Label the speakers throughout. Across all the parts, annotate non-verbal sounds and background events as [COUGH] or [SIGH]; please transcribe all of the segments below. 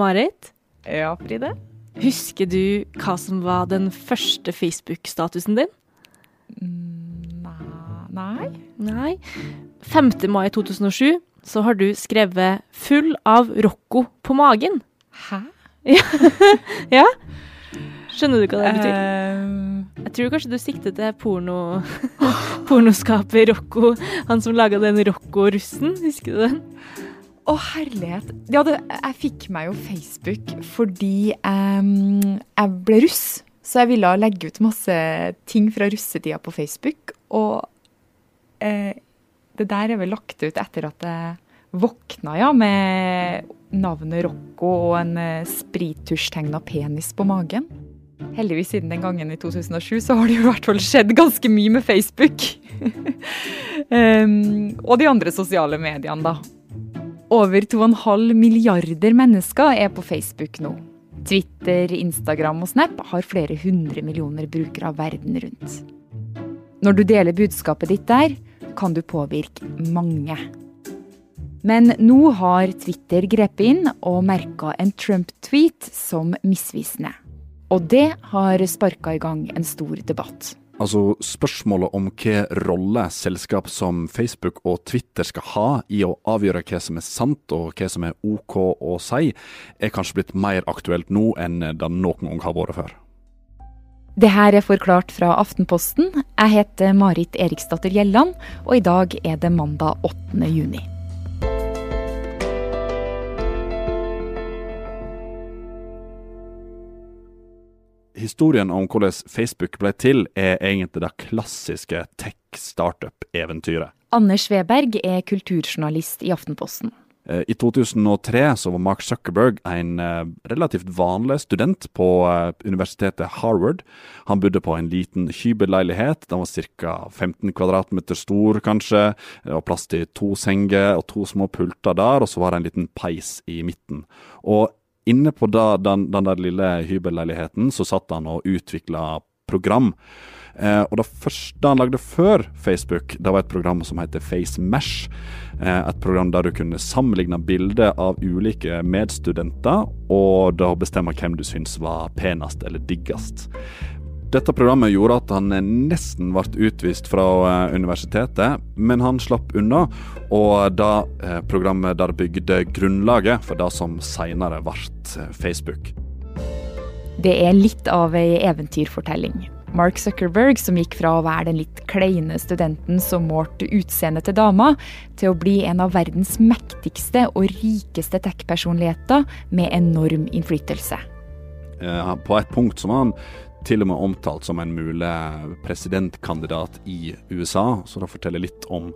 Speaker 1: Marit,
Speaker 2: Ja, Fride?
Speaker 1: husker du hva som var den første Facebook-statusen din?
Speaker 2: Nei.
Speaker 1: Nei. 5. mai 2007 så har du skrevet 'full av Rocco på magen'.
Speaker 2: Hæ?
Speaker 1: Ja? [LAUGHS] Skjønner du hva det betyr?
Speaker 2: Eh,
Speaker 1: Jeg tror kanskje du sikter til porno, [LAUGHS] pornoskaper Rocco, han som laga den Rocco-russen, husker du den?
Speaker 2: Å, herlighet. Ja, det, jeg fikk meg jo Facebook fordi um, jeg ble russ. Så jeg ville legge ut masse ting fra russetida på Facebook. Og uh, det der er vel lagt ut etter at jeg våkna, ja, med navnet Rocco og en uh, sprittusjtegna penis på magen. Heldigvis siden den gangen i 2007 så har det jo i hvert fall skjedd ganske mye med Facebook. [LAUGHS] um, og de andre sosiale mediene, da. Over 2,5 milliarder mennesker er på Facebook nå. Twitter, Instagram og Snap har flere hundre millioner brukere verden rundt. Når du deler budskapet ditt der, kan du påvirke mange. Men nå har Twitter grepet inn og merka en Trump-tweet som misvisende. Og det har sparka i gang en stor debatt.
Speaker 3: Altså, Spørsmålet om hva rolle selskap som Facebook og Twitter skal ha i å avgjøre hva som er sant og hva som er OK å si, er kanskje blitt mer aktuelt nå enn det noen gang har vært før.
Speaker 2: Det her er forklart fra Aftenposten. Jeg heter Marit Eriksdatter Gjelland, og i dag er det mandag 8. juni.
Speaker 3: Historien om hvordan Facebook ble til, er egentlig det klassiske tech-startup-eventyret.
Speaker 2: Anders Sveberg er kulturjournalist i Aftenposten.
Speaker 3: Eh, I 2003 så var Mark Zuckerberg en eh, relativt vanlig student på eh, universitetet Harvard. Han bodde på en liten hybelleilighet. Den var ca. 15 kvadratmeter stor, kanskje. Det var plass til to senger og to små pulter der, og så var det en liten peis i midten. Og inne på da, den, den der lille hybelleiligheten så satt han og utvikla program. Eh, og det første han lagde før Facebook, det var et program som heter FaceMesh. Eh, et program der du kunne sammenligne bilder av ulike medstudenter, og da bestemme hvem du syns var penest eller diggest. Dette programmet gjorde at han nesten ble utvist fra eh, universitetet, men han slapp unna. Og da eh, programmet der bygde grunnlaget for det som senere ble eh, Facebook.
Speaker 2: Det er litt av ei eventyrfortelling. Mark Zuckerberg, som gikk fra å være den litt kleine studenten som målte utseendet til dama, til å bli en av verdens mektigste og rikeste tech-personligheter med enorm innflytelse.
Speaker 3: På et punkt som han til og med omtalt som en mulig presidentkandidat i USA, så det forteller litt om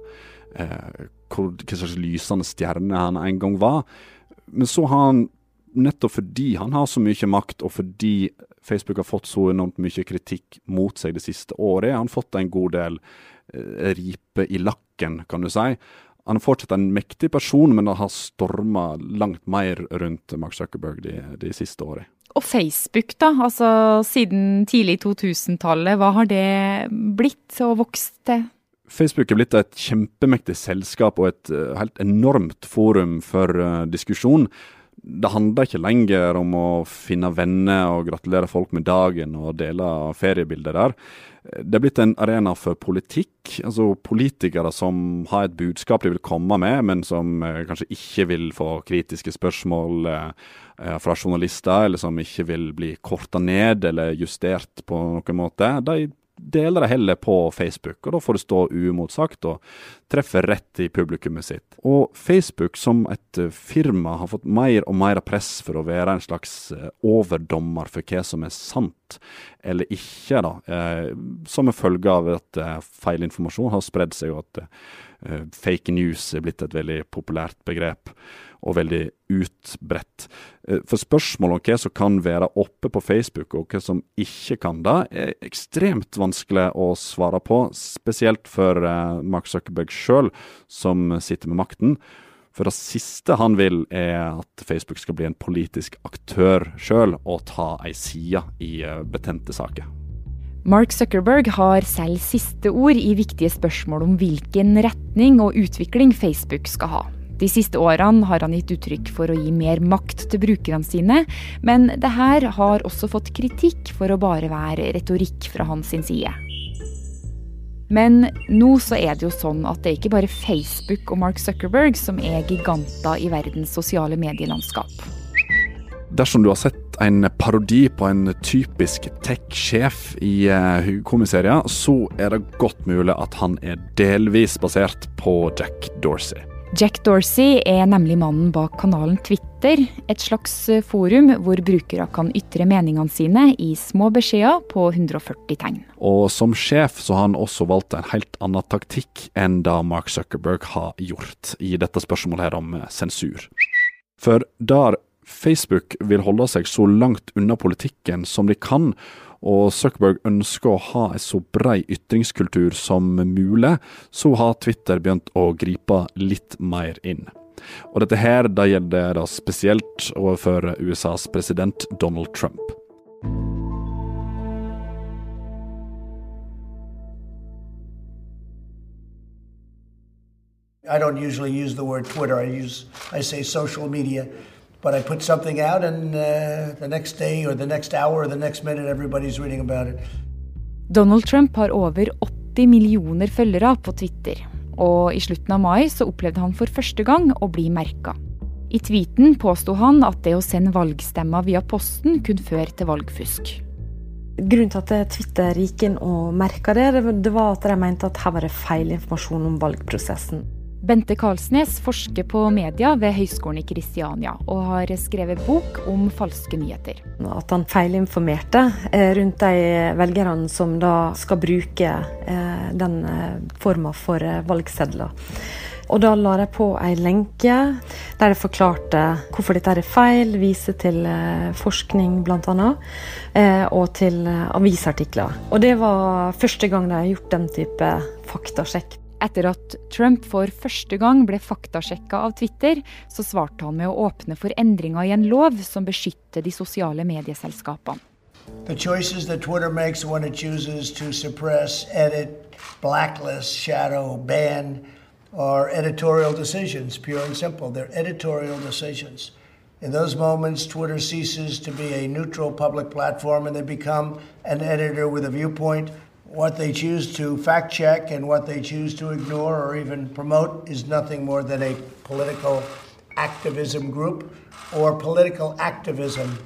Speaker 3: eh, hvor, hva slags lysende stjerne han en gang var. Men så har han, nettopp fordi han har så mye makt, og fordi Facebook har fått så enormt mye kritikk mot seg det siste året, har han fått en god del eh, ripe i lakken, kan du si. Han er fortsatt en mektig person, men det har storma langt mer rundt Mark Zuckerberg de, de siste årene.
Speaker 2: Og Facebook, da, altså siden tidlig 2000-tallet, hva har det blitt og vokst til?
Speaker 3: Facebook er blitt et kjempemektig selskap og et eh, helt enormt forum for eh, diskusjon. Det handler ikke lenger om å finne venner og gratulere folk med dagen og dele feriebilder der. Det er blitt en arena for politikk. altså Politikere som har et budskap de vil komme med, men som eh, kanskje ikke vil få kritiske spørsmål fra journalister, eller som ikke vil bli korta ned eller justert på noen måte. De deler det heller på Facebook, og da får det stå uimotsagt og treffe rett i publikummet sitt. Og Facebook som et eh, firma har fått mer og mer press for å være en slags eh, overdommer for hva som er sant eller ikke, da. Eh, som en følge av at eh, feilinformasjon har spredd seg, og at eh, fake news er blitt et veldig populært begrep og veldig utbredt. Eh, For spørsmålet om hva som kan være oppe på Facebook, og hva som ikke kan det, er ekstremt vanskelig å svare på. Spesielt for eh, Mark Zuckerberg sjøl, som sitter med makten. For det siste han vil, er at Facebook skal bli en politisk aktør sjøl, og ta ei side i eh, betente saker.
Speaker 2: Mark Zuckerberg har selv siste ord i viktige spørsmål om hvilken retning og utvikling Facebook skal ha. De siste årene har han gitt uttrykk for å gi mer makt til brukerne sine, men det her har også fått kritikk for å bare være retorikk fra hans side. Men nå så er det jo sånn at det er ikke bare Facebook og Mark Zuckerberg som er giganter i verdens sosiale medielandskap.
Speaker 3: Dersom du har sett en parodi på en typisk tech-sjef i uh, komiserier, så er det godt mulig at han er delvis basert på Jack Dorsey.
Speaker 2: Jack Dorsey er nemlig mannen bak kanalen Twitter, et slags eh, forum hvor brukere kan ytre meningene sine i små beskjeder på 140 tegn.
Speaker 3: Og som sjef så har han også valgt en helt annen taktikk enn da Mark Zuckerberg har gjort i dette spørsmålet her om eh, sensur. For der Facebook vil holde seg så langt unna politikken som de kan, og Zuckerberg ønsker å ha en så brei ytringskultur som mulig, så har Twitter begynt å gripe litt mer inn. Og dette her da gjelder det spesielt overfor USAs president Donald Trump.
Speaker 4: I don't usually use the word Twitter. I use I say social media. But I put something out, and uh, the next day, or the next hour, or the next minute, everybody's reading about it.
Speaker 2: Donald Trump har over 80 millioner følgere på Twitter. Og i slutten av mai så opplevde han for første gang å bli merka. I tweeten påsto han at det å sende valgstemmer via posten kunne føre til valgfusk.
Speaker 5: Grunnen til at Twitter gikk inn og merka det, det var at de mente at her var det feil informasjon om valgprosessen.
Speaker 2: Bente Karlsnes forsker på media ved Høgskolen i Kristiania, og har skrevet bok om falske nyheter.
Speaker 5: At han feilinformerte eh, rundt de velgerne som da skal bruke eh, den eh, forma for valgsedler. Og da la jeg på ei lenke der jeg forklarte hvorfor dette er feil, viser til forskning bl.a. Og til avisartikler. Og det var første gang de har gjort den type faktasjekk.
Speaker 2: Etter at Trump for første gang ble faktasjekka av Twitter, så svarte han med å åpne for endringer i en lov som beskytter de sosiale medieselskapene.
Speaker 4: The choices that Twitter makes when it chooses to suppress, edit, blacklist, shadow, ban are editorial decisions, pure and simple. They're editorial decisions. In those moments, Twitter ceases to be a neutral public platform and they become an editor with a viewpoint what they choose to fact check and what they choose to ignore or even promote is nothing more than a political activism group or political activism,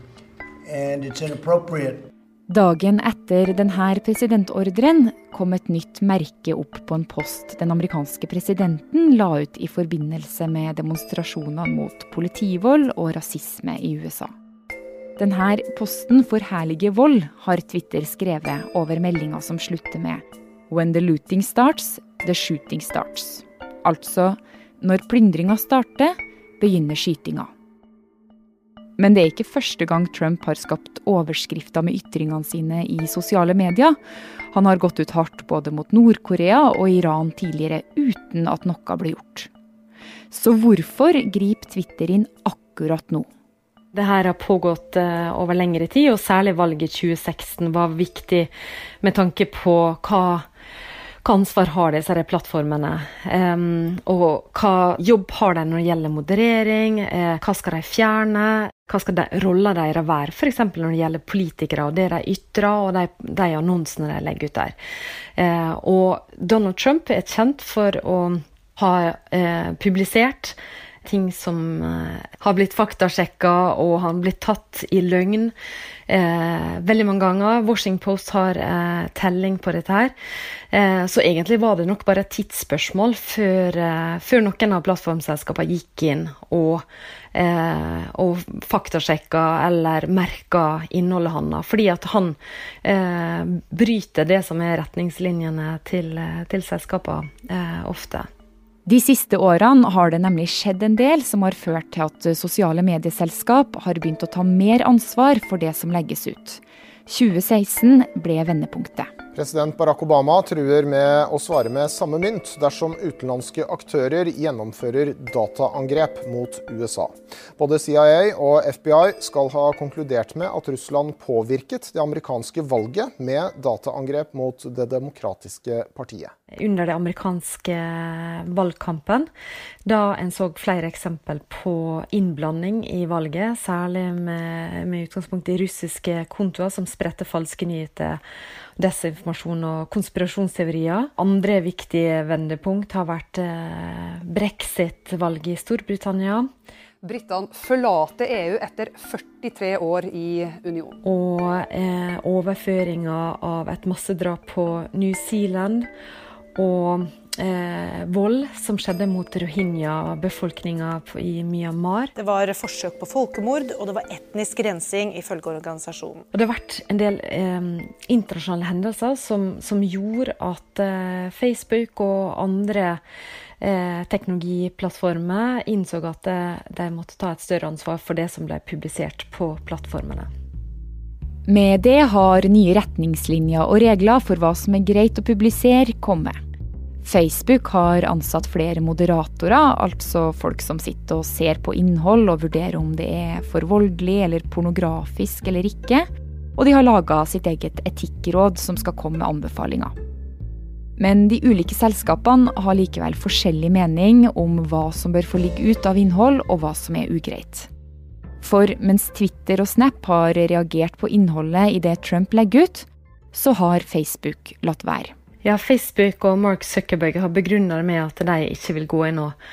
Speaker 4: and it's inappropriate.
Speaker 2: Dagen etter denne presidentordren kom et nytt merke opp på en post den amerikanske presidenten la ut i forbindelse med demonstrasjoner mot politivold og rasisme i USA. Denne posten forherliger vold, har Twitter skrevet over meldinga som slutter med When the looting starts, the shooting starts. Altså, når plyndringa starter, begynner skytinga. Men det er ikke første gang Trump har skapt overskrifter med ytringene sine i sosiale medier. Han har gått ut hardt både mot Nord-Korea og Iran tidligere, uten at noe ble gjort. Så hvorfor griper Twitter inn akkurat nå?
Speaker 5: Det her har pågått uh, over lengre tid, og særlig valget i 2016 var viktig med tanke på hva, hva ansvar har disse plattformene, og hva jobb har de når det gjelder moderering, uh, hva skal de fjerne, hva skal de, rolla deres være, f.eks. når det gjelder politikere og det de ytrer, og de, de annonsene de legger ut der. Uh, og Donald Trump er kjent for å ha publisert ting som eh, har blitt faktasjekka og har blitt tatt i løgn eh, veldig mange ganger. Washington Post har eh, telling på dette her. Eh, så egentlig var det nok bare et tidsspørsmål før, eh, før noen av plattformselskapene gikk inn og, eh, og faktasjekka eller merka innholdet hans. Fordi at han bryter det som er retningslinjene til, til selskapene ofte.
Speaker 2: De siste årene har det nemlig skjedd en del som har ført til at sosiale medieselskap har begynt å ta mer ansvar for det som legges ut. 2016 ble vendepunktet.
Speaker 6: President Barack Obama truer med å svare med samme mynt dersom utenlandske aktører gjennomfører dataangrep mot USA. Både CIA og FBI skal ha konkludert med at Russland påvirket det amerikanske valget med dataangrep mot Det demokratiske partiet.
Speaker 5: Under det amerikanske valgkampen, da en så flere eksempel på innblanding i valget, særlig med, med utgangspunkt i russiske kontoer som spredte falske nyheter desinformasjon og konspirasjonsteorier. Andre viktige vendepunkt har vært eh, brexit-valget i Storbritannia.
Speaker 7: Britene forlater EU etter 43 år i union.
Speaker 5: Og eh, overføringa av et massedrap på New Zealand. Og eh, vold som skjedde mot rohingya-befolkninga i Myanmar.
Speaker 8: Det var forsøk på folkemord, og det var etnisk rensing, ifølge organisasjonen.
Speaker 5: Og det har vært en del eh, internasjonale hendelser som, som gjorde at eh, Facebook og andre eh, teknologiplattformer innså at eh, de måtte ta et større ansvar for det som ble publisert på plattformene.
Speaker 2: Med det har nye retningslinjer og regler for hva som er greit å publisere, kommet. Facebook har ansatt flere moderatorer, altså folk som sitter og ser på innhold og vurderer om det er for voldelig eller pornografisk eller ikke. Og de har laga sitt eget etikkråd som skal komme med anbefalinger. Men de ulike selskapene har likevel forskjellig mening om hva som bør få ligge ut av innhold, og hva som er ugreit. For mens Twitter og Snap har reagert på innholdet i det Trump legger ut, så har Facebook latt være.
Speaker 5: Ja, Facebook og Mark Zuckerberg har begrunnet det med at de ikke vil gå inn og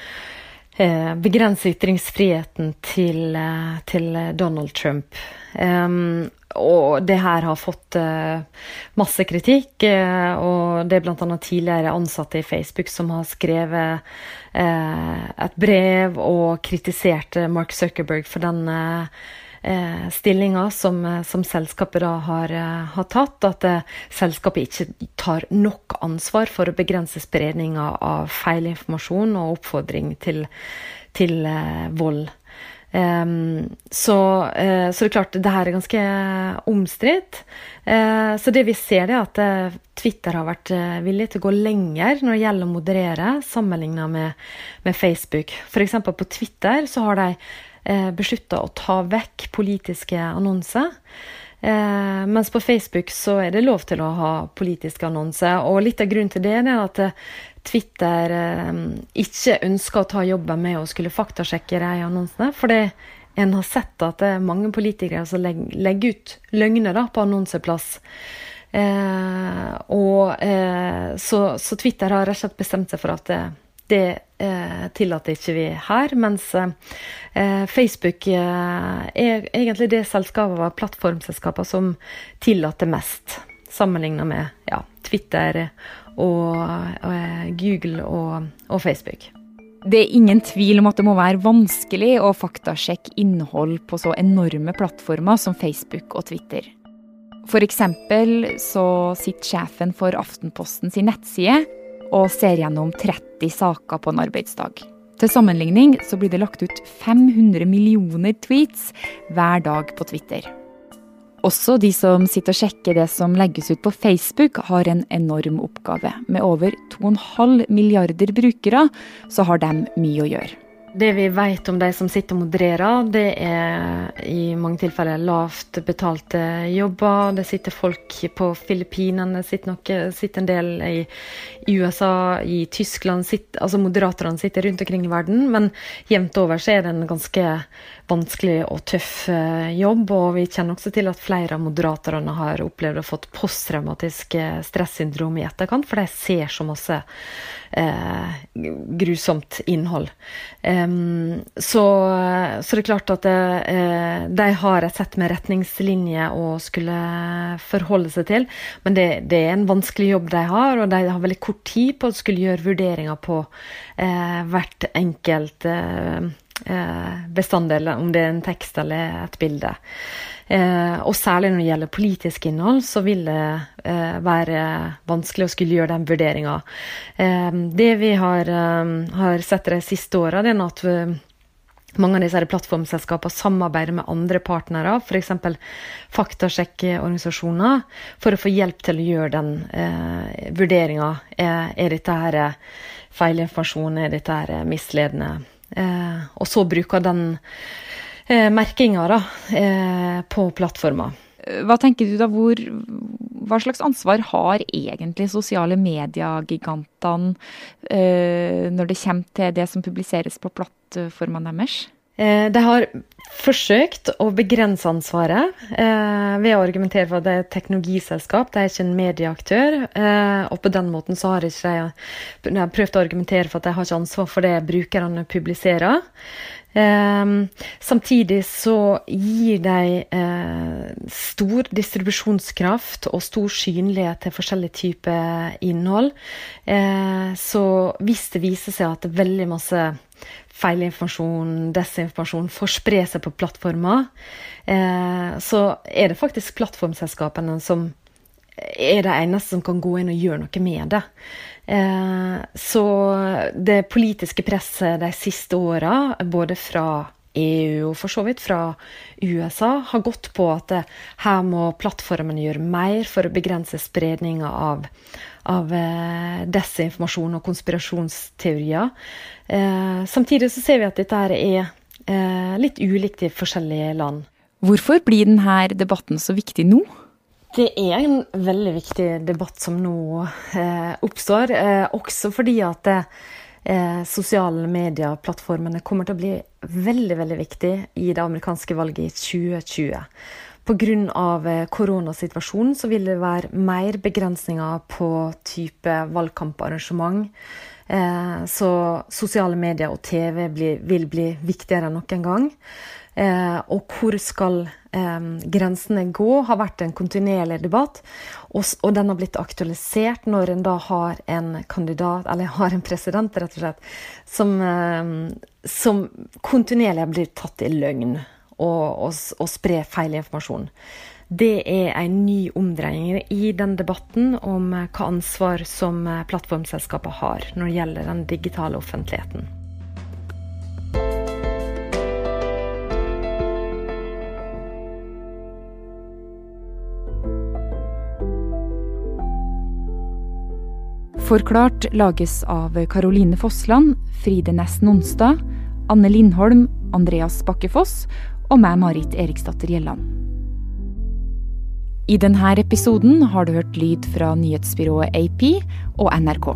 Speaker 5: eh, begrense ytringsfriheten til, eh, til Donald Trump. Um, og det her har fått uh, masse kritikk, uh, og det er bl.a. tidligere ansatte i Facebook som har skrevet uh, et brev og kritisert Mark Zuckerberg for den eh, stillinger som, eh, som, selskapet da har, eh, har tatt. At eh, selskapet ikke tar nok ansvar for å begrense spredninga av feil informasjon og oppfordring til, til eh, vold. Um, så, uh, så, det er klart, det her er ganske omstridt. Uh, så det vi ser, er at uh, Twitter har vært villig til å gå lenger når det gjelder å moderere, sammenligna med, med, Facebook. F.eks. på Twitter så har de beslutta å ta vekk politiske annonser. Eh, mens på Facebook så er det lov til å ha politiske annonser. Og litt av grunnen til det er at eh, Twitter eh, ikke ønsker å ta jobben med å skulle faktasjekke de annonsene. For en har sett at det er mange politikere som legger, legger ut løgner da, på annonseplass. Eh, og eh, så, så, Twitter har rett og slett bestemt seg for at det, det eh, tillater ikke vi her. Mens eh, Facebook eh, er egentlig det selskapet av plattformselskaper som tillater mest, sammenlignet med ja, Twitter og, og eh, Google og, og, Facebook.
Speaker 2: Det er ingen tvil om at det må være vanskelig å faktasjekke innhold på så enorme plattformer som Facebook og Twitter. F.eks. så sitter sjefen for Aftenposten sin nettside og ser gjennom 30 saker på en arbeidsdag. Til sammenligning så blir det lagt ut 500 millioner tweets hver dag på Twitter. Også de som sitter og sjekker det som legges ut på Facebook, har en enorm oppgave. Med over 2,5 milliarder brukere, så har de mye å gjøre.
Speaker 5: Det vi vet om de som sitter og modererer, det er i mange tilfeller lavt betalte jobber. Det sitter folk på Filippinene, det sitter, noe, sitter en del i, USA, i Tyskland. Sitter, altså Moderatorene sitter rundt omkring i verden, men jevnt over så er det en ganske vanskelig og tøff eh, jobb. Og vi kjenner også til at flere av moderatorene har opplevd å fått posttraumatisk eh, stressyndrom i etterkant, for de ser så masse eh, grusomt innhold. Um, så, så, det er klart at eh, de har et sett med retningslinjer å skulle forholde seg til, men det, det, er en vanskelig jobb de har, og de har veldig kort tid på å skulle gjøre vurderinger på eh, hvert enkelt eh, Eh, bestanddeler, om det er en tekst eller et bilde. Eh, og særlig når det gjelder politisk innhold, så vil det eh, være vanskelig å skulle gjøre den vurderinga. det vi har, har, sett de siste åra, er at mange av disse plattformselskapene samarbeider med andre partnere, f.eks. faktasjekkeorganisasjoner, for å få hjelp til å gjøre den eh, vurderinga. Er, er, dette her feilinformasjon? Er dette her misledende? Eh, og så bruker den eh, merkinga da, eh, på plattforma.
Speaker 2: Hva tenker du da, hvor, hva slags ansvar har egentlig sosiale medier-gigantene eh, når det kommer til det som publiseres på plattformene deres?
Speaker 5: Eh, de har forsøkt å begrense ansvaret eh, ved å argumentere for at det er et teknologiselskap, det er ikke en medieaktør. Eh, og på den måten så har ikke de, prøvd å argumentere for at de har ikke ansvar for det brukerne publiserer. Um, samtidig så gir de uh, stor distribusjonskraft og stor synlighet til forskjellige typer innhold. Uh, så hvis det viser seg at veldig masse feilinformasjon, desinformasjon får spre seg på plattformer, uh, så er det faktisk plattformselskapene som er de eneste som kan gå inn og gjøre noe med det. Eh, så det politiske presset de siste åra, både fra EU og for så vidt fra USA, har gått på at det, her må plattformene gjøre mer for å begrense spredninga av, av eh, desinformasjon og konspirasjonsteorier. Eh, samtidig så ser vi at dette er litt ulikt i forskjellige land.
Speaker 2: Hvorfor blir denne debatten så viktig nå?
Speaker 5: Det er en veldig viktig debatt som nå eh, oppstår, eh, også fordi at eh, sosiale medier-plattformene kommer til å bli veldig veldig viktig i det amerikanske valget i 2020. Pga. Eh, koronasituasjonen så vil det være mer begrensninger på type valgkamparrangement. Eh, så sosiale medier og TV vil bli viktigere enn noen gang. Eh, og hvor skal eh, grensene gå, har vært en kontinuerlig debatt. Og, og, den har blitt aktualisert når en da har en kandidat, eller har en president, rett og slett, som, eh, som kontinuerlig blitt tatt i løgn og, og, og spre feil informasjon. Det er en ny omdreining i den debatten om hva ansvar som plattformselskapet har når det gjelder den digitale offentligheten.
Speaker 2: Forklart lages av Caroline Fossland, Fride Næss Nonstad, Anne Lindholm, Andreas Bakkefoss og meg, Marit Eriksdatter Gjelland. I denne episoden har du hørt lyd fra nyhetsbyrået AP og NRK.